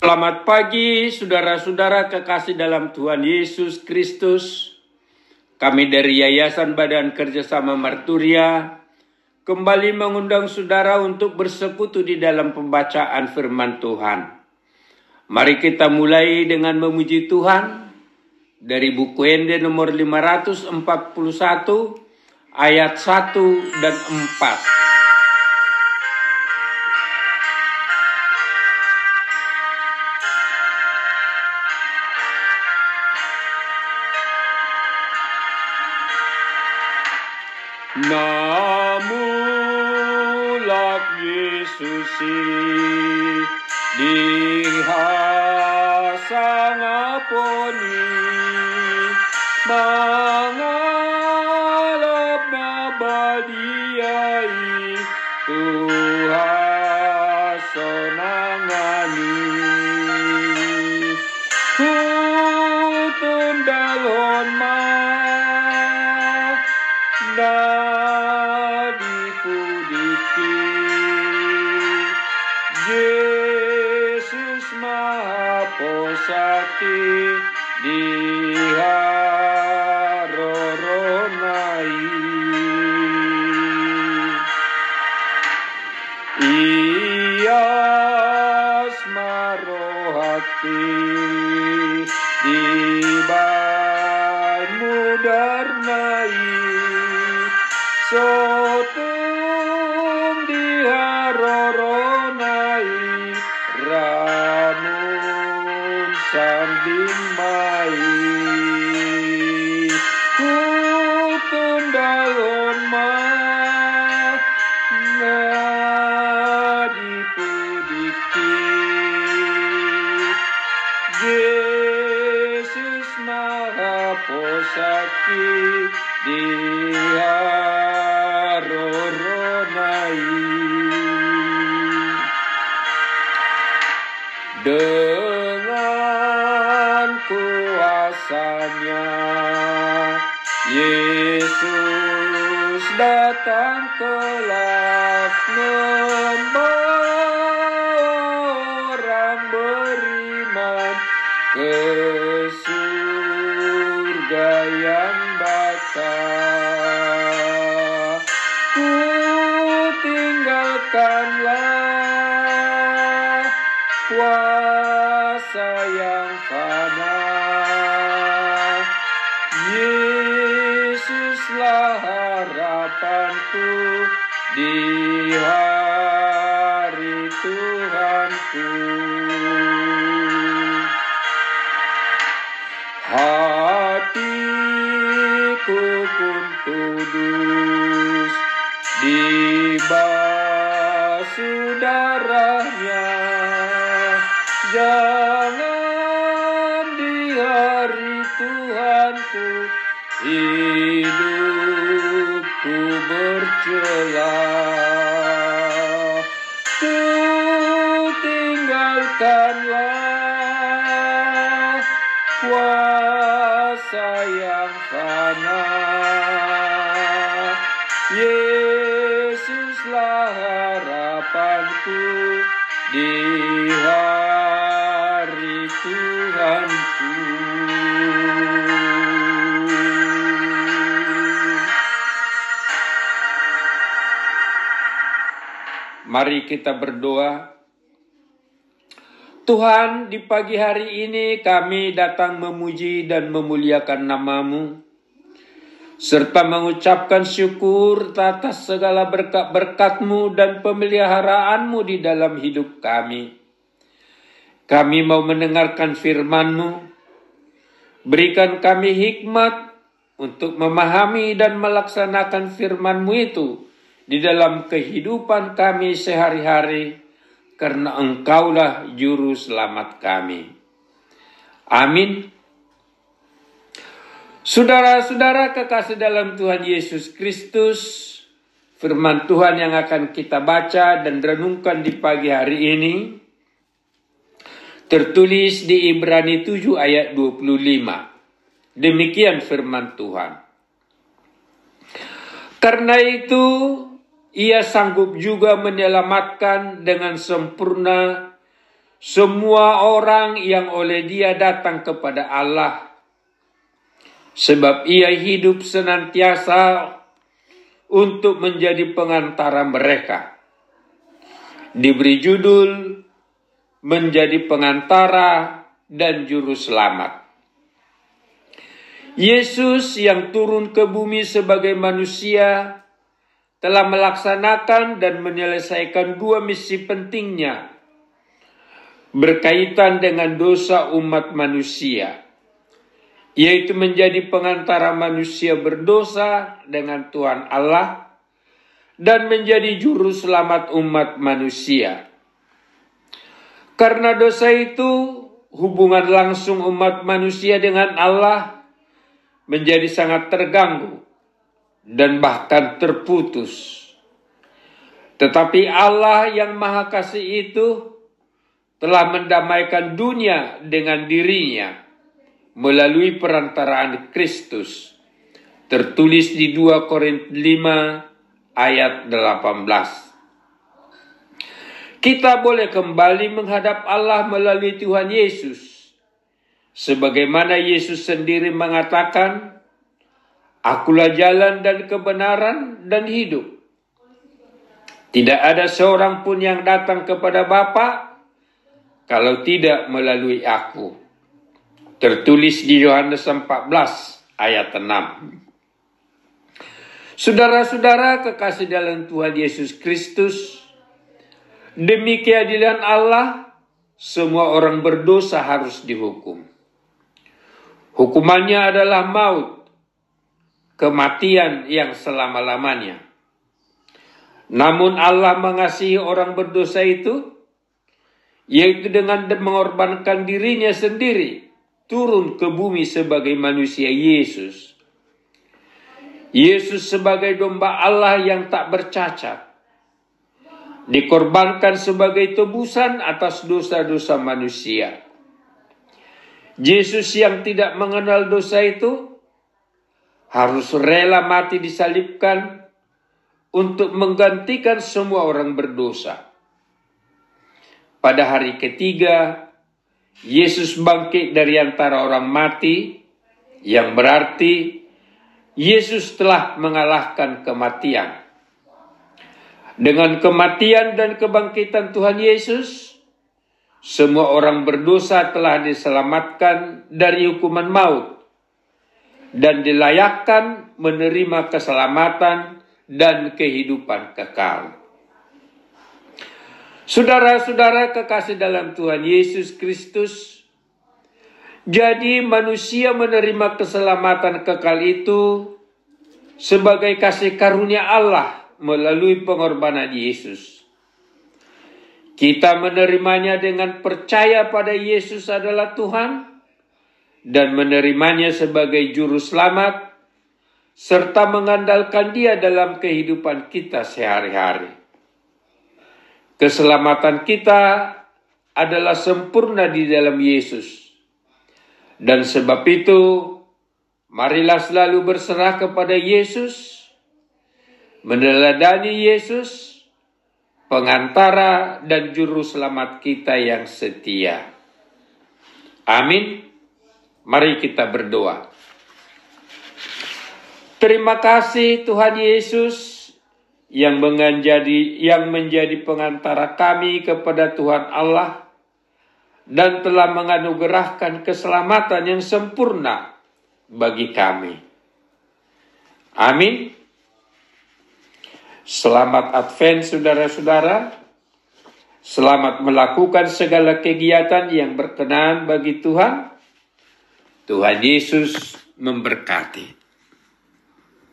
Selamat pagi, saudara-saudara kekasih dalam Tuhan Yesus Kristus. Kami dari Yayasan Badan Kerjasama Marturia kembali mengundang saudara untuk bersekutu di dalam pembacaan firman Tuhan. Mari kita mulai dengan memuji Tuhan dari buku Ende nomor 541 ayat 1 dan 4. Namulak Yesus dihasang aponi Posati diharoronai Posaki diharoronai dengan kuasanya Yesus datang kelak membawa orang beriman ke tinggalkanlah kuasa yang fana. Yesuslah harapanku di hari darahnya. Jangan di hari Tuhanku hidupku bercelah. Ku tinggalkanlah kuasa yang fana. Yesuslah harapanku di hari Tuhanku. Mari kita berdoa. Tuhan, di pagi hari ini kami datang memuji dan memuliakan namamu, serta mengucapkan syukur atas segala berkat-berkatmu dan pemeliharaanmu di dalam hidup kami. Kami mau mendengarkan firmanmu, berikan kami hikmat untuk memahami dan melaksanakan firmanmu itu di dalam kehidupan kami sehari-hari, karena engkaulah juru selamat kami. Amin. Saudara-saudara kekasih dalam Tuhan Yesus Kristus, firman Tuhan yang akan kita baca dan renungkan di pagi hari ini, tertulis di Ibrani 7 ayat 25. Demikian firman Tuhan. Karena itu, ia sanggup juga menyelamatkan dengan sempurna semua orang yang oleh dia datang kepada Allah. Sebab ia hidup senantiasa untuk menjadi pengantara mereka. Diberi judul menjadi pengantara dan juru selamat. Yesus yang turun ke bumi sebagai manusia telah melaksanakan dan menyelesaikan dua misi pentingnya berkaitan dengan dosa umat manusia, yaitu menjadi pengantara manusia berdosa dengan Tuhan Allah dan menjadi juru selamat umat manusia. Karena dosa itu, hubungan langsung umat manusia dengan Allah menjadi sangat terganggu dan bahkan terputus. Tetapi Allah yang Maha Kasih itu telah mendamaikan dunia dengan dirinya melalui perantaraan Kristus. Tertulis di 2 Korintus 5 ayat 18. Kita boleh kembali menghadap Allah melalui Tuhan Yesus. Sebagaimana Yesus sendiri mengatakan, Akulah jalan dan kebenaran dan hidup. Tidak ada seorang pun yang datang kepada Bapa kalau tidak melalui aku. Tertulis di Yohanes 14 ayat 6. Saudara-saudara kekasih dalam Tuhan Yesus Kristus, demi keadilan Allah, semua orang berdosa harus dihukum. Hukumannya adalah maut, kematian yang selama-lamanya. Namun Allah mengasihi orang berdosa itu yaitu dengan mengorbankan dirinya sendiri turun ke bumi sebagai manusia Yesus. Yesus sebagai domba Allah yang tak bercacat dikorbankan sebagai tebusan atas dosa-dosa manusia. Yesus yang tidak mengenal dosa itu harus rela mati disalibkan untuk menggantikan semua orang berdosa. Pada hari ketiga, Yesus bangkit dari antara orang mati, yang berarti Yesus telah mengalahkan kematian. Dengan kematian dan kebangkitan Tuhan Yesus, semua orang berdosa telah diselamatkan dari hukuman maut dan dilayakkan menerima keselamatan dan kehidupan kekal. Saudara-saudara kekasih dalam Tuhan Yesus Kristus, jadi manusia menerima keselamatan kekal itu sebagai kasih karunia Allah melalui pengorbanan Yesus. Kita menerimanya dengan percaya pada Yesus adalah Tuhan dan menerimanya sebagai juru selamat serta mengandalkan dia dalam kehidupan kita sehari-hari. Keselamatan kita adalah sempurna di dalam Yesus. Dan sebab itu, marilah selalu berserah kepada Yesus, meneladani Yesus, pengantara dan juru selamat kita yang setia. Amin. Mari kita berdoa. Terima kasih Tuhan Yesus yang menjadi yang menjadi pengantara kami kepada Tuhan Allah dan telah menganugerahkan keselamatan yang sempurna bagi kami. Amin. Selamat Advent saudara-saudara. Selamat melakukan segala kegiatan yang berkenan bagi Tuhan. Tuhan Yesus memberkati.